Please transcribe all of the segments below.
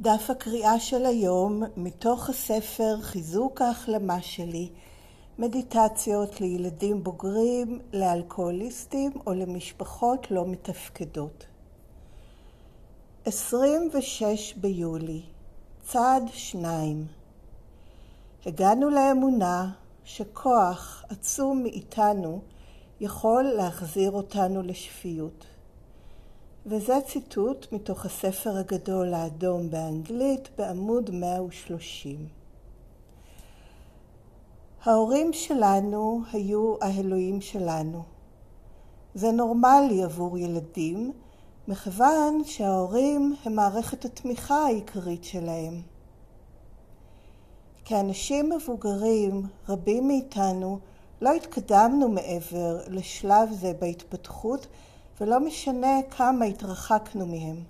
דף הקריאה של היום מתוך הספר חיזוק ההחלמה שלי, מדיטציות לילדים בוגרים, לאלכוהוליסטים או למשפחות לא מתפקדות. 26 ביולי, צעד 2 הגענו לאמונה שכוח עצום מאיתנו יכול להחזיר אותנו לשפיות. וזה ציטוט מתוך הספר הגדול האדום באנגלית בעמוד 130. ההורים שלנו היו האלוהים שלנו. זה נורמלי עבור ילדים, מכיוון שההורים הם מערכת התמיכה העיקרית שלהם. כאנשים מבוגרים, רבים מאיתנו לא התקדמנו מעבר לשלב זה בהתפתחות, ולא משנה כמה התרחקנו מהם.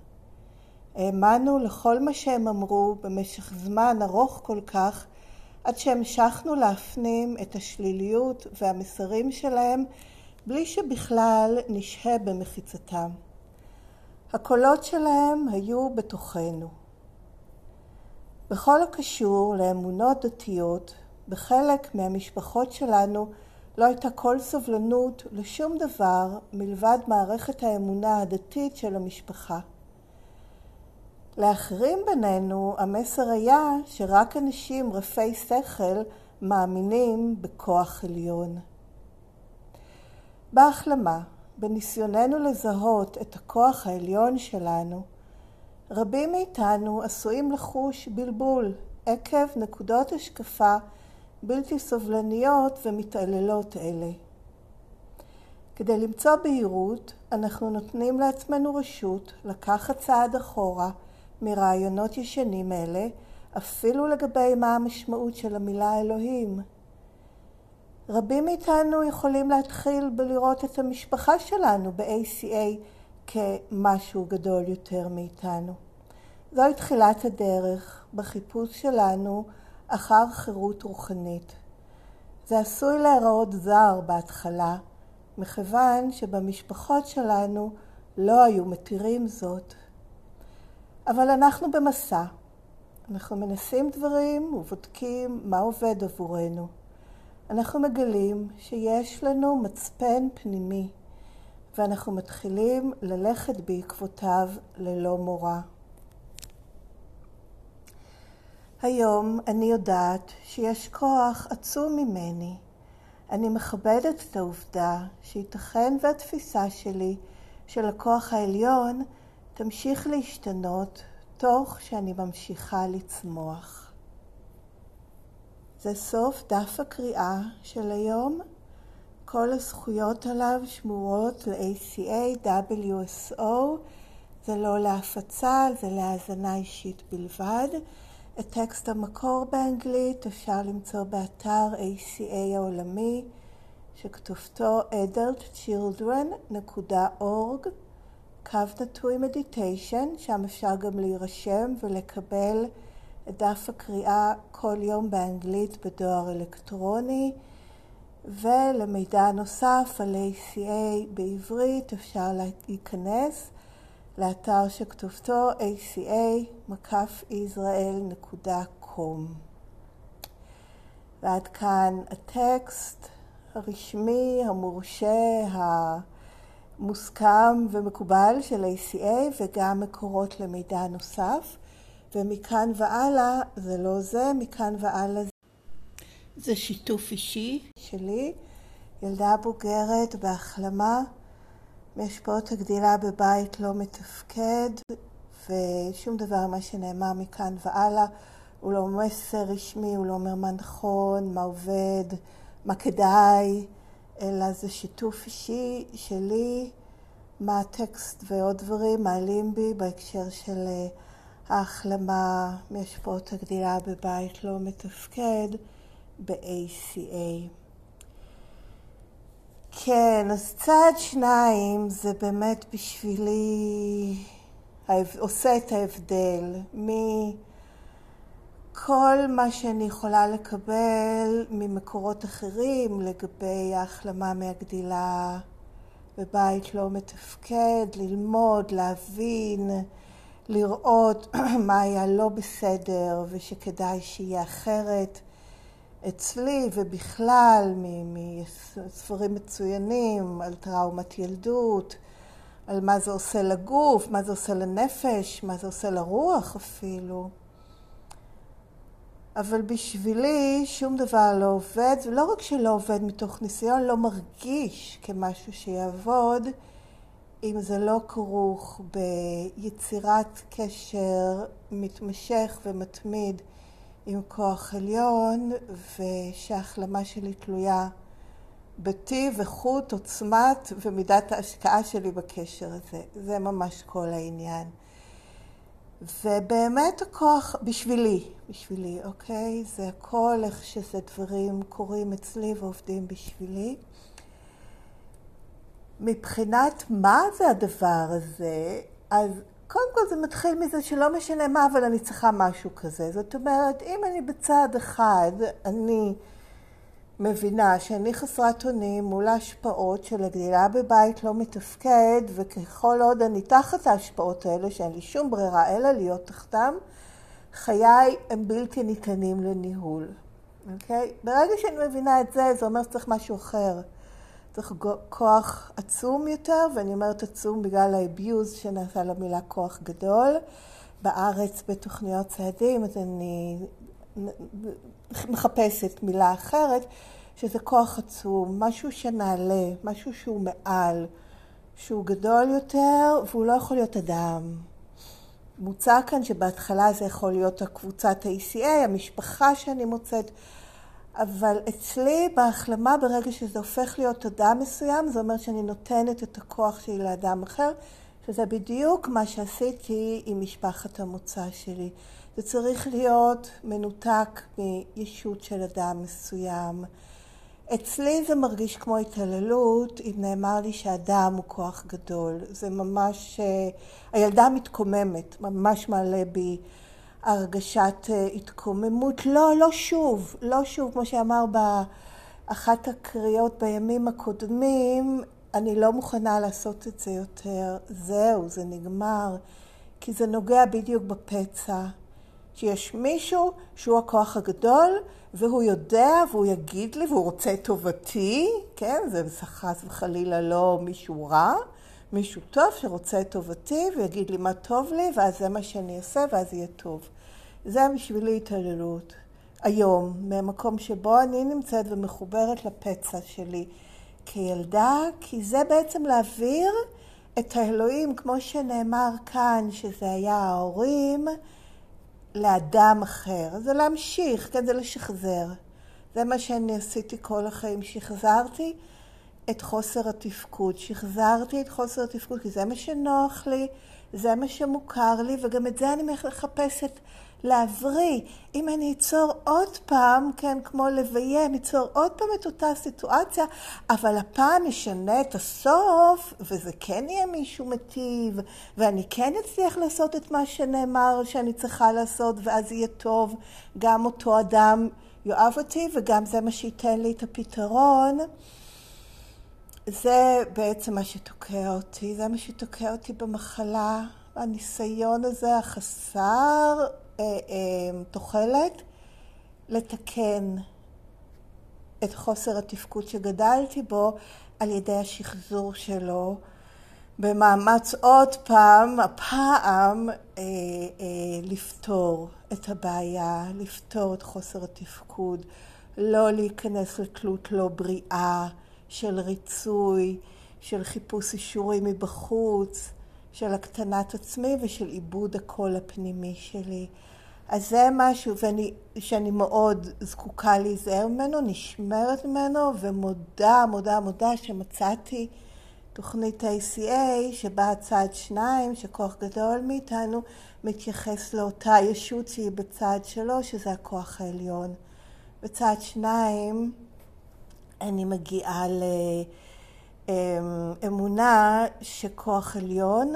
האמנו לכל מה שהם אמרו במשך זמן ארוך כל כך, עד שהמשכנו להפנים את השליליות והמסרים שלהם בלי שבכלל נשהה במחיצתם. הקולות שלהם היו בתוכנו. בכל הקשור לאמונות דתיות, בחלק מהמשפחות שלנו לא הייתה כל סובלנות לשום דבר מלבד מערכת האמונה הדתית של המשפחה. לאחרים בינינו המסר היה שרק אנשים רפי שכל מאמינים בכוח עליון. בהחלמה, בניסיוננו לזהות את הכוח העליון שלנו, רבים מאיתנו עשויים לחוש בלבול עקב נקודות השקפה בלתי סובלניות ומתעללות אלה. כדי למצוא בהירות, אנחנו נותנים לעצמנו רשות לקחת צעד אחורה מרעיונות ישנים אלה, אפילו לגבי מה המשמעות של המילה אלוהים. רבים מאיתנו יכולים להתחיל בלראות את המשפחה שלנו ב-ACA כמשהו גדול יותר מאיתנו. זוהי תחילת הדרך בחיפוש שלנו אחר חירות רוחנית. זה עשוי להיראות זר בהתחלה, מכיוון שבמשפחות שלנו לא היו מתירים זאת. אבל אנחנו במסע. אנחנו מנסים דברים ובודקים מה עובד עבורנו. אנחנו מגלים שיש לנו מצפן פנימי, ואנחנו מתחילים ללכת בעקבותיו ללא מורא. היום אני יודעת שיש כוח עצום ממני. אני מכבדת את העובדה שייתכן והתפיסה שלי של הכוח העליון תמשיך להשתנות תוך שאני ממשיכה לצמוח. זה סוף דף הקריאה של היום. כל הזכויות עליו שמורות ל-ACA, WSO, זה לא להפצה, זה להאזנה אישית בלבד. את טקסט המקור באנגלית אפשר למצוא באתר ACA העולמי, שכתובתו adultchildren.org, קו נטוי מדיטיישן, שם אפשר גם להירשם ולקבל את דף הקריאה כל יום באנגלית בדואר אלקטרוני, ולמידע נוסף על ACA בעברית אפשר להיכנס לאתר שכתובתו aca-israel.com. ועד כאן הטקסט הרשמי, המורשה, המוסכם ומקובל של ACA וגם מקורות למידע נוסף. ומכאן והלאה זה לא זה, מכאן והלאה זה שיתוף אישי שלי, ילדה בוגרת בהחלמה. מהשפעות הגדילה בבית לא מתפקד, ושום דבר ממה שנאמר מכאן והלאה הוא לא מסר רשמי, הוא לא אומר מה נכון, מה עובד, מה כדאי, אלא זה שיתוף אישי שלי, מה הטקסט ועוד דברים מעלים בי בהקשר של אה, ההחלמה מהשפעות הגדילה בבית לא מתפקד ב-ACA. כן, אז צעד שניים זה באמת בשבילי עושה את ההבדל מכל מה שאני יכולה לקבל ממקורות אחרים לגבי ההחלמה מהגדילה בבית לא מתפקד, ללמוד, להבין, לראות מה היה לא בסדר ושכדאי שיהיה אחרת אצלי ובכלל מספרים מצוינים על טראומת ילדות, על מה זה עושה לגוף, מה זה עושה לנפש, מה זה עושה לרוח אפילו. אבל בשבילי שום דבר לא עובד, ולא רק שלא עובד מתוך ניסיון, לא מרגיש כמשהו שיעבוד, אם זה לא כרוך ביצירת קשר מתמשך ומתמיד עם כוח עליון, ושההחלמה שלי תלויה בטיב, איכות, עוצמת ומידת ההשקעה שלי בקשר הזה. זה ממש כל העניין. ובאמת הכוח, בשבילי, בשבילי, אוקיי? זה הכל איך שזה דברים קורים אצלי ועובדים בשבילי. מבחינת מה זה הדבר הזה, אז קודם כל זה מתחיל מזה שלא משנה מה, אבל אני צריכה משהו כזה. זאת אומרת, אם אני בצד אחד, אני מבינה שאני חסרת אונים מול ההשפעות של הגדילה בבית לא מתפקד, וככל עוד אני תחת ההשפעות האלה, שאין לי שום ברירה אלא להיות תחתם, חיי הם בלתי ניתנים לניהול. אוקיי? ברגע שאני מבינה את זה, זה אומר שצריך משהו אחר. צריך כוח עצום יותר, ואני אומרת עצום בגלל האביוז שנעשה למילה כוח גדול. בארץ בתוכניות צעדים, אז אני מחפשת מילה אחרת, שזה כוח עצום, משהו שנעלה, משהו שהוא מעל, שהוא גדול יותר, והוא לא יכול להיות אדם. מוצע כאן שבהתחלה זה יכול להיות הקבוצת ה-ACA, המשפחה שאני מוצאת, אבל אצלי בהחלמה, ברגע שזה הופך להיות אדם מסוים, זה אומר שאני נותנת את הכוח שלי לאדם אחר, שזה בדיוק מה שעשיתי עם משפחת המוצא שלי. זה צריך להיות מנותק מישות של אדם מסוים. אצלי זה מרגיש כמו התעללות, אם נאמר לי שאדם הוא כוח גדול. זה ממש, אה, הילדה מתקוממת, ממש מעלה בי הרגשת אה, התקוממות. לא, לא שוב, לא שוב, כמו שאמר באחת הקריאות בימים הקודמים, אני לא מוכנה לעשות את זה יותר. זהו, זה נגמר. כי זה נוגע בדיוק בפצע. שיש מישהו שהוא הכוח הגדול, והוא יודע, והוא יגיד לי, והוא רוצה את טובתי, כן? זה חס וחלילה לא מישהו רע, מישהו טוב שרוצה את טובתי, ויגיד לי מה טוב לי, ואז זה מה שאני אעשה, ואז יהיה טוב. זה בשבילי התעללות. היום, מהמקום שבו אני נמצאת ומחוברת לפצע שלי כילדה, כי זה בעצם להעביר את האלוהים, כמו שנאמר כאן, שזה היה ההורים, לאדם אחר. זה להמשיך, כן, זה לשחזר. זה מה שאני עשיתי כל החיים, שחזרתי את חוסר התפקוד. שחזרתי את חוסר התפקוד, כי זה מה שנוח לי, זה מה שמוכר לי, וגם את זה אני מחפשת להבריא. אם אני אצור עוד פעם, כן, כמו לביים, אצור עוד פעם את אותה סיטואציה, אבל הפעם אשנה את הסוף, וזה כן יהיה מישהו מטיב, ואני כן אצליח לעשות את מה שנאמר שאני צריכה לעשות, ואז יהיה טוב. גם אותו אדם יאהב אותי, וגם זה מה שייתן לי את הפתרון. זה בעצם מה שתוקע אותי, זה מה שתוקע אותי במחלה, הניסיון הזה החסר אה, אה, תוחלת לתקן את חוסר התפקוד שגדלתי בו על ידי השחזור שלו. במאמץ עוד פעם, הפעם, אה, אה, לפתור את הבעיה, לפתור את חוסר התפקוד, לא להיכנס לתלות לא בריאה של ריצוי, של חיפוש אישורים מבחוץ, של הקטנת עצמי ושל עיבוד הקול הפנימי שלי. אז זה משהו ואני, שאני מאוד זקוקה להיזהר ממנו, נשמרת ממנו ומודה, מודה, מודה שמצאתי תוכנית ה-ACA שבה צד שניים, שכוח גדול מאיתנו מתייחס לאותה ישות שהיא בצד שלו, שזה הכוח העליון. בצד שניים אני מגיעה לאמונה שכוח עליון,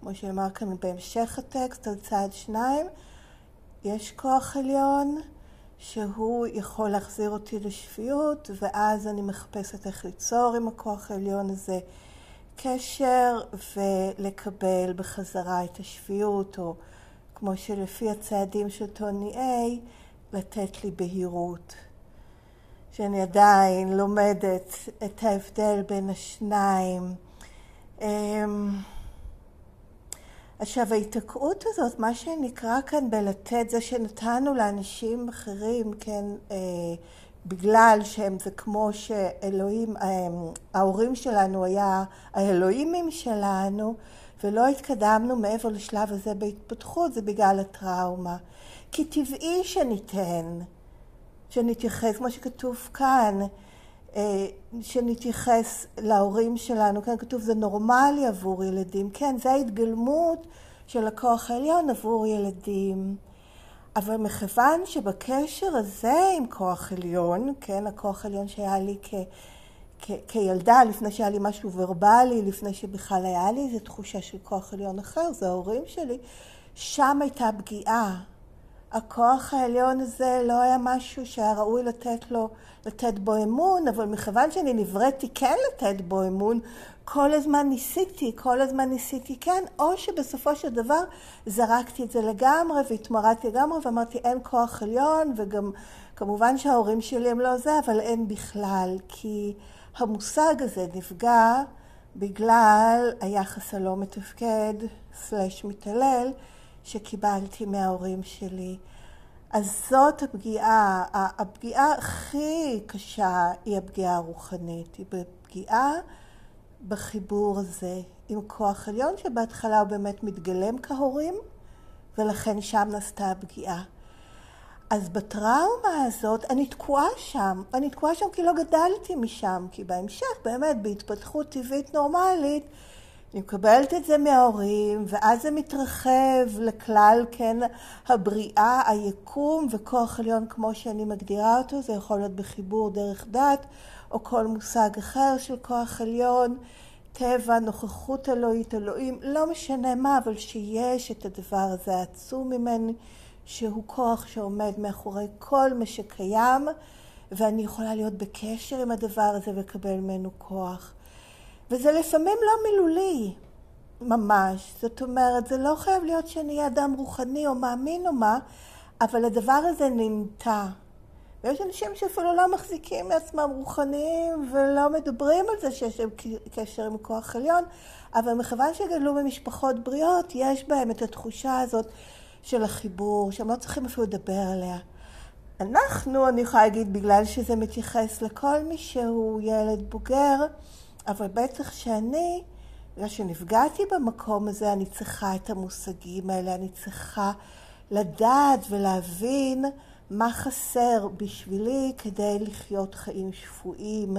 כמו שאמר כאן בהמשך הטקסט על צד שניים, יש כוח עליון שהוא יכול להחזיר אותי לשפיות, ואז אני מחפשת איך ליצור עם הכוח העליון הזה הקשר ולקבל בחזרה את השפיות, או כמו שלפי הצעדים של טוני איי, לתת לי בהירות. שאני עדיין לומדת את ההבדל בין השניים. אמ, עכשיו ההיתקעות הזאת, מה שנקרא כאן בלתת, זה שנתנו לאנשים אחרים, כן, אה, בגלל שהם זה כמו שאלוהים, אה, ההורים שלנו היה האלוהימים שלנו, ולא התקדמנו מעבר לשלב הזה בהתפתחות, זה בגלל הטראומה. כי טבעי שניתן, שנתייחס, כמו שכתוב כאן, אה, שנתייחס להורים שלנו, כן כתוב זה נורמלי עבור ילדים, כן זה ההתגלמות של הכוח העליון עבור ילדים. אבל מכיוון שבקשר הזה עם כוח עליון, כן, הכוח העליון שהיה לי כ, כ, כילדה, לפני שהיה לי משהו ורבלי, לפני שבכלל היה לי איזו תחושה של כוח עליון אחר, זה ההורים שלי, שם הייתה פגיעה. הכוח העליון הזה לא היה משהו שהיה ראוי לתת לו, לתת בו אמון, אבל מכיוון שאני נבראתי כן לתת בו אמון, כל הזמן ניסיתי, כל הזמן ניסיתי כן, או שבסופו של דבר זרקתי את זה לגמרי והתמרדתי לגמרי ואמרתי אין כוח עליון, וגם כמובן שההורים שלי הם לא זה, אבל אין בכלל, כי המושג הזה נפגע בגלל היחס הלא מתפקד, סלש מתעלל, שקיבלתי מההורים שלי. אז זאת הפגיעה, הפגיעה הכי קשה היא הפגיעה הרוחנית, היא בפגיעה בחיבור הזה עם כוח עליון, שבהתחלה הוא באמת מתגלם כהורים, ולכן שם נעשתה הפגיעה. אז בטראומה הזאת אני תקועה שם, אני תקועה שם כי לא גדלתי משם, כי בהמשך באמת בהתפתחות טבעית נורמלית אני מקבלת את זה מההורים, ואז זה מתרחב לכלל, כן, הבריאה, היקום וכוח עליון כמו שאני מגדירה אותו, זה יכול להיות בחיבור דרך דת, או כל מושג אחר של כוח עליון, טבע, נוכחות אלוהית, אלוהים, לא משנה מה, אבל שיש את הדבר הזה העצום ממני, שהוא כוח שעומד מאחורי כל מה שקיים, ואני יכולה להיות בקשר עם הדבר הזה ולקבל ממנו כוח. וזה לפעמים לא מילולי ממש, זאת אומרת, זה לא חייב להיות שאני אדם רוחני או מאמין או מה, אבל הדבר הזה נמתע. ויש אנשים שאפילו לא מחזיקים מעצמם רוחניים ולא מדברים על זה שיש להם קשר עם כוח עליון, אבל מכיוון שגדלו במשפחות בריאות, יש בהם את התחושה הזאת של החיבור, שהם לא צריכים אפילו לדבר עליה. אנחנו, אני יכולה להגיד, בגלל שזה מתייחס לכל מי שהוא ילד בוגר, אבל בטח שאני, בגלל שנפגעתי במקום הזה, אני צריכה את המושגים האלה, אני צריכה לדעת ולהבין מה חסר בשבילי כדי לחיות חיים שפויים,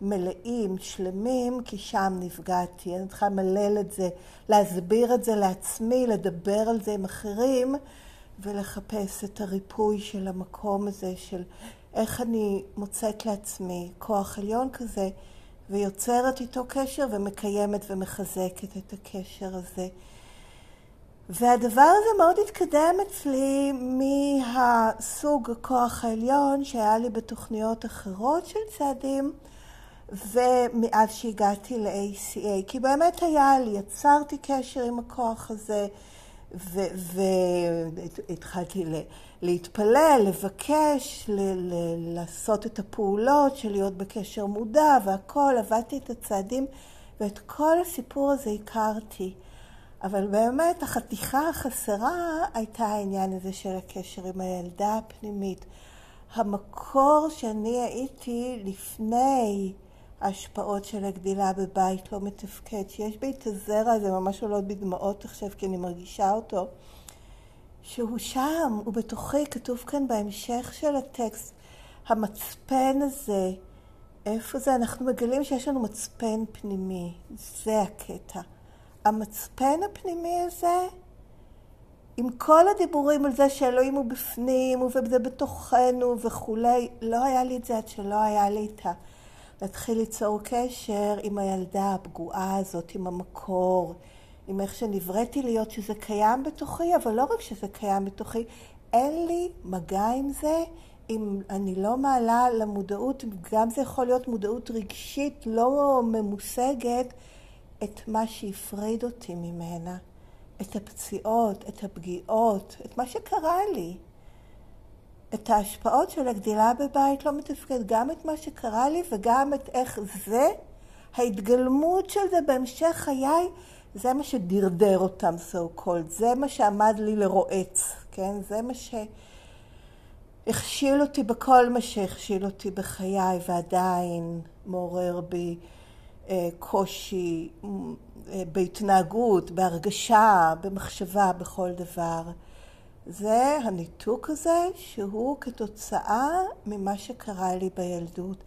מלאים, שלמים, כי שם נפגעתי. אני צריכה למלל את זה, להסביר את זה לעצמי, לדבר על זה עם אחרים, ולחפש את הריפוי של המקום הזה, של איך אני מוצאת לעצמי כוח עליון כזה. ויוצרת איתו קשר ומקיימת ומחזקת את הקשר הזה. והדבר הזה מאוד התקדם אצלי מהסוג הכוח העליון שהיה לי בתוכניות אחרות של צעדים ומאז שהגעתי ל-ACA, כי באמת היה לי, יצרתי קשר עם הכוח הזה והתחלתי ו- להתפלל, לבקש, ל- ל- לעשות את הפעולות של להיות בקשר מודע והכל, עבדתי את הצעדים ואת כל הסיפור הזה הכרתי. אבל באמת החתיכה החסרה הייתה העניין הזה של הקשר עם הילדה הפנימית. המקור שאני הייתי לפני ההשפעות של הגדילה בבית לא מתפקד, שיש בי את הזרע הזה, ממש עולות בדמעות עכשיו כי אני מרגישה אותו. שהוא שם, הוא בתוכי, כתוב כאן בהמשך של הטקסט, המצפן הזה, איפה זה? אנחנו מגלים שיש לנו מצפן פנימי, זה הקטע. המצפן הפנימי הזה, עם כל הדיבורים על זה שאלוהים הוא בפנים, וזה בתוכנו וכולי, לא היה לי את זה עד שלא היה לי את ה... להתחיל ליצור קשר עם הילדה הפגועה הזאת, עם המקור, עם איך שנבראתי להיות, שזה קיים בתוכי, אבל לא רק שזה קיים בתוכי, אין לי מגע עם זה. אם אני לא מעלה למודעות, גם זה יכול להיות מודעות רגשית לא ממושגת, את מה שהפריד אותי ממנה, את הפציעות, את הפגיעות, את מה שקרה לי. את ההשפעות של הגדילה בבית לא מתפקד, גם את מה שקרה לי וגם את איך זה, ההתגלמות של זה בהמשך חיי, זה מה שדרדר אותם so called, זה מה שעמד לי לרועץ, כן? זה מה שהכשיל אותי בכל מה שהכשיל אותי בחיי ועדיין מעורר בי אה, קושי אה, בהתנהגות, בהרגשה, במחשבה, בכל דבר. זה הניתוק הזה שהוא כתוצאה ממה שקרה לי בילדות.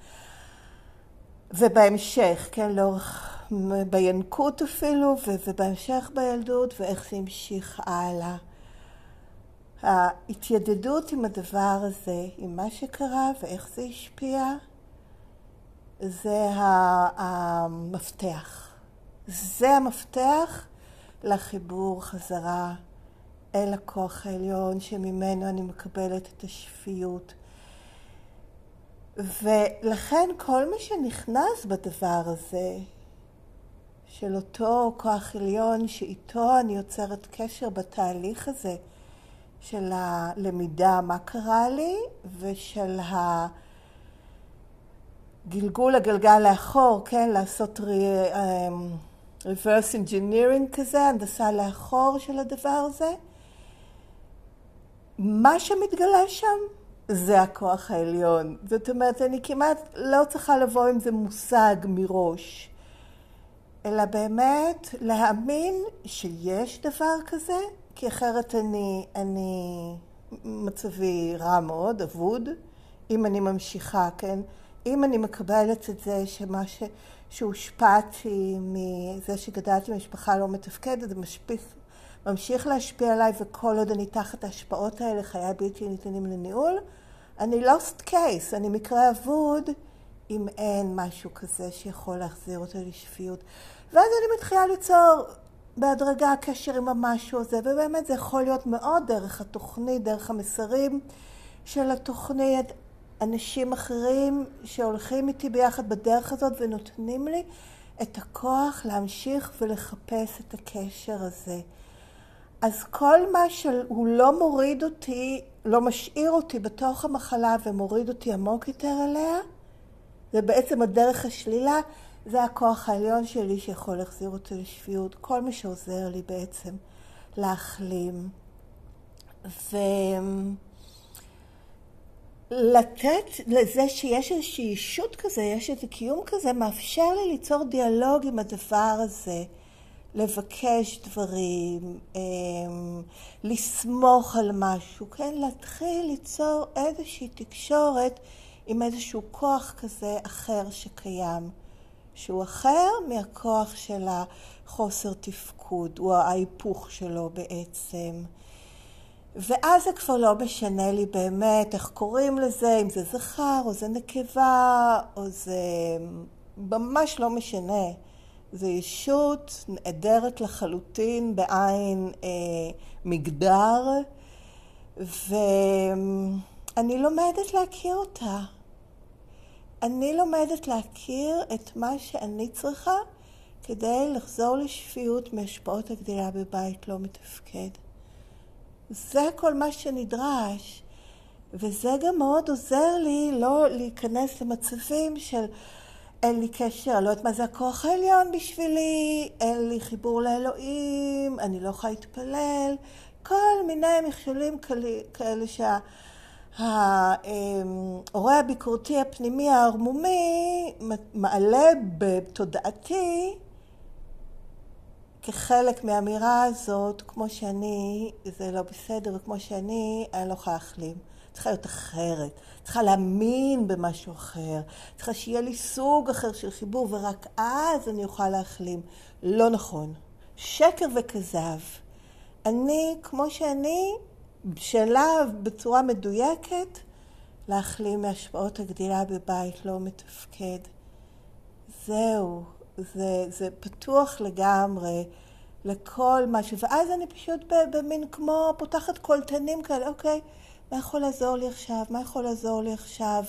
ובהמשך, כן, לאורך, בינקות אפילו, ובהמשך בילדות, ואיך זה המשיך הלאה. ההתיידדות עם הדבר הזה, עם מה שקרה ואיך זה השפיע, זה המפתח. זה המפתח לחיבור חזרה אל הכוח העליון שממנו אני מקבלת את השפיות. ולכן כל מי שנכנס בדבר הזה, של אותו כוח עליון שאיתו אני יוצרת קשר בתהליך הזה של הלמידה, מה קרה לי, ושל הגלגול הגלגל לאחור, כן, לעשות אמ, reverse engineering כזה, הנדסה לאחור של הדבר הזה. מה שמתגלה שם זה הכוח העליון. זאת אומרת, אני כמעט לא צריכה לבוא עם זה מושג מראש, אלא באמת להאמין שיש דבר כזה, כי אחרת אני, אני מצבי רע מאוד, אבוד, אם אני ממשיכה, כן? אם אני מקבלת את זה שמה ש... שהושפעתי מזה שגדלתי במשפחה לא מתפקדת, זה משפיך, ממשיך להשפיע עליי, וכל עוד אני תחת ההשפעות האלה, חיי בלתי ניתנים לניהול, אני lost case, אני מקרה אבוד, אם אין משהו כזה שיכול להחזיר אותו לשפיות. ואז אני מתחילה ליצור בהדרגה קשר עם המשהו הזה, ובאמת זה יכול להיות מאוד דרך התוכנית, דרך המסרים של התוכנית, אנשים אחרים שהולכים איתי ביחד בדרך הזאת ונותנים לי את הכוח להמשיך ולחפש את הקשר הזה. אז כל מה שהוא לא מוריד אותי, לא משאיר אותי בתוך המחלה ומוריד אותי עמוק יותר אליה, זה בעצם הדרך השלילה, זה הכוח העליון שלי שיכול להחזיר אותי לשפיות. כל מה שעוזר לי בעצם להחלים. ו... לתת לזה שיש איזושהי אישות כזה, יש איזה קיום כזה, מאפשר לי ליצור דיאלוג עם הדבר הזה. לבקש דברים, אמ, לסמוך על משהו, כן? להתחיל ליצור איזושהי תקשורת עם איזשהו כוח כזה אחר שקיים, שהוא אחר מהכוח של החוסר תפקוד, הוא ההיפוך שלו בעצם. ואז זה כבר לא משנה לי באמת איך קוראים לזה, אם זה זכר או זה נקבה, או זה ממש לא משנה. זו ישות נעדרת לחלוטין בעין אה, מגדר, ואני לומדת להכיר אותה. אני לומדת להכיר את מה שאני צריכה כדי לחזור לשפיות מהשפעות הגדילה בבית לא מתפקד. זה כל מה שנדרש, וזה גם מאוד עוזר לי לא להיכנס למצבים של אין לי קשר, אני לא יודעת מה זה הכוח העליון בשבילי, אין לי חיבור לאלוהים, אני לא יכולה להתפלל, כל מיני מכשולים כאלה שה... ההורה הביקורתי הפנימי הערמומי מעלה בתודעתי כחלק מהאמירה הזאת, כמו שאני, זה לא בסדר, וכמו שאני, אני לא יכולה להחלים. צריכה להיות אחרת, צריכה להאמין במשהו אחר, צריכה שיהיה לי סוג אחר של חיבור, ורק אז אני אוכל להחלים. לא נכון. שקר וכזב. אני, כמו שאני, בשלה בצורה מדויקת להחלים מהשפעות הגדילה בבית לא מתפקד. זהו, זה, זה פתוח לגמרי לכל משהו, ואז אני פשוט במין כמו פותחת קולטנים כאלה, אוקיי, מה יכול לעזור לי עכשיו? מה יכול לעזור לי עכשיו?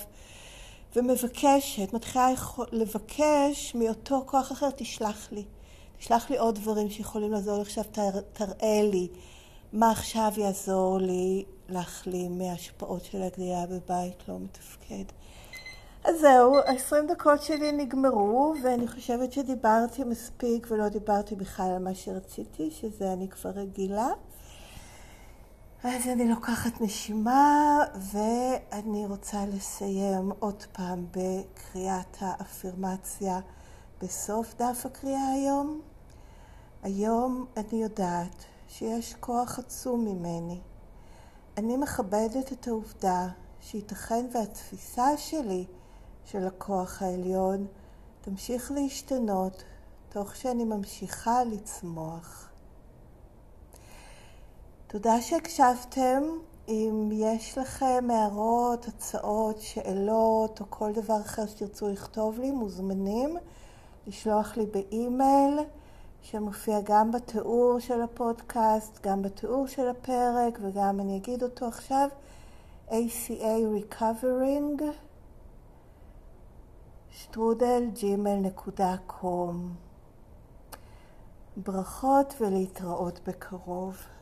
ומבקשת, מתחילה לבקש מאותו כוח אחר, תשלח לי. שלח לי עוד דברים שיכולים לעזור לי עכשיו, תראה לי מה עכשיו יעזור לי להחלים מהשפעות של הגדילה בבית לא מתפקד. אז זהו, ה-20 דקות שלי נגמרו, ואני חושבת שדיברתי מספיק ולא דיברתי בכלל על מה שרציתי, שזה אני כבר רגילה. אז אני לוקחת נשימה, ואני רוצה לסיים עוד פעם בקריאת האפירמציה בסוף דף הקריאה היום. היום אני יודעת שיש כוח עצום ממני. אני מכבדת את העובדה שייתכן והתפיסה שלי של הכוח העליון תמשיך להשתנות תוך שאני ממשיכה לצמוח. תודה שהקשבתם. אם יש לכם הערות, הצעות, שאלות או כל דבר אחר שתרצו לכתוב לי, מוזמנים לשלוח לי באימייל שמופיע גם בתיאור של הפודקאסט, גם בתיאור של הפרק וגם אני אגיד אותו עכשיו, ACA Recovering שטרודל. ברכות ולהתראות בקרוב.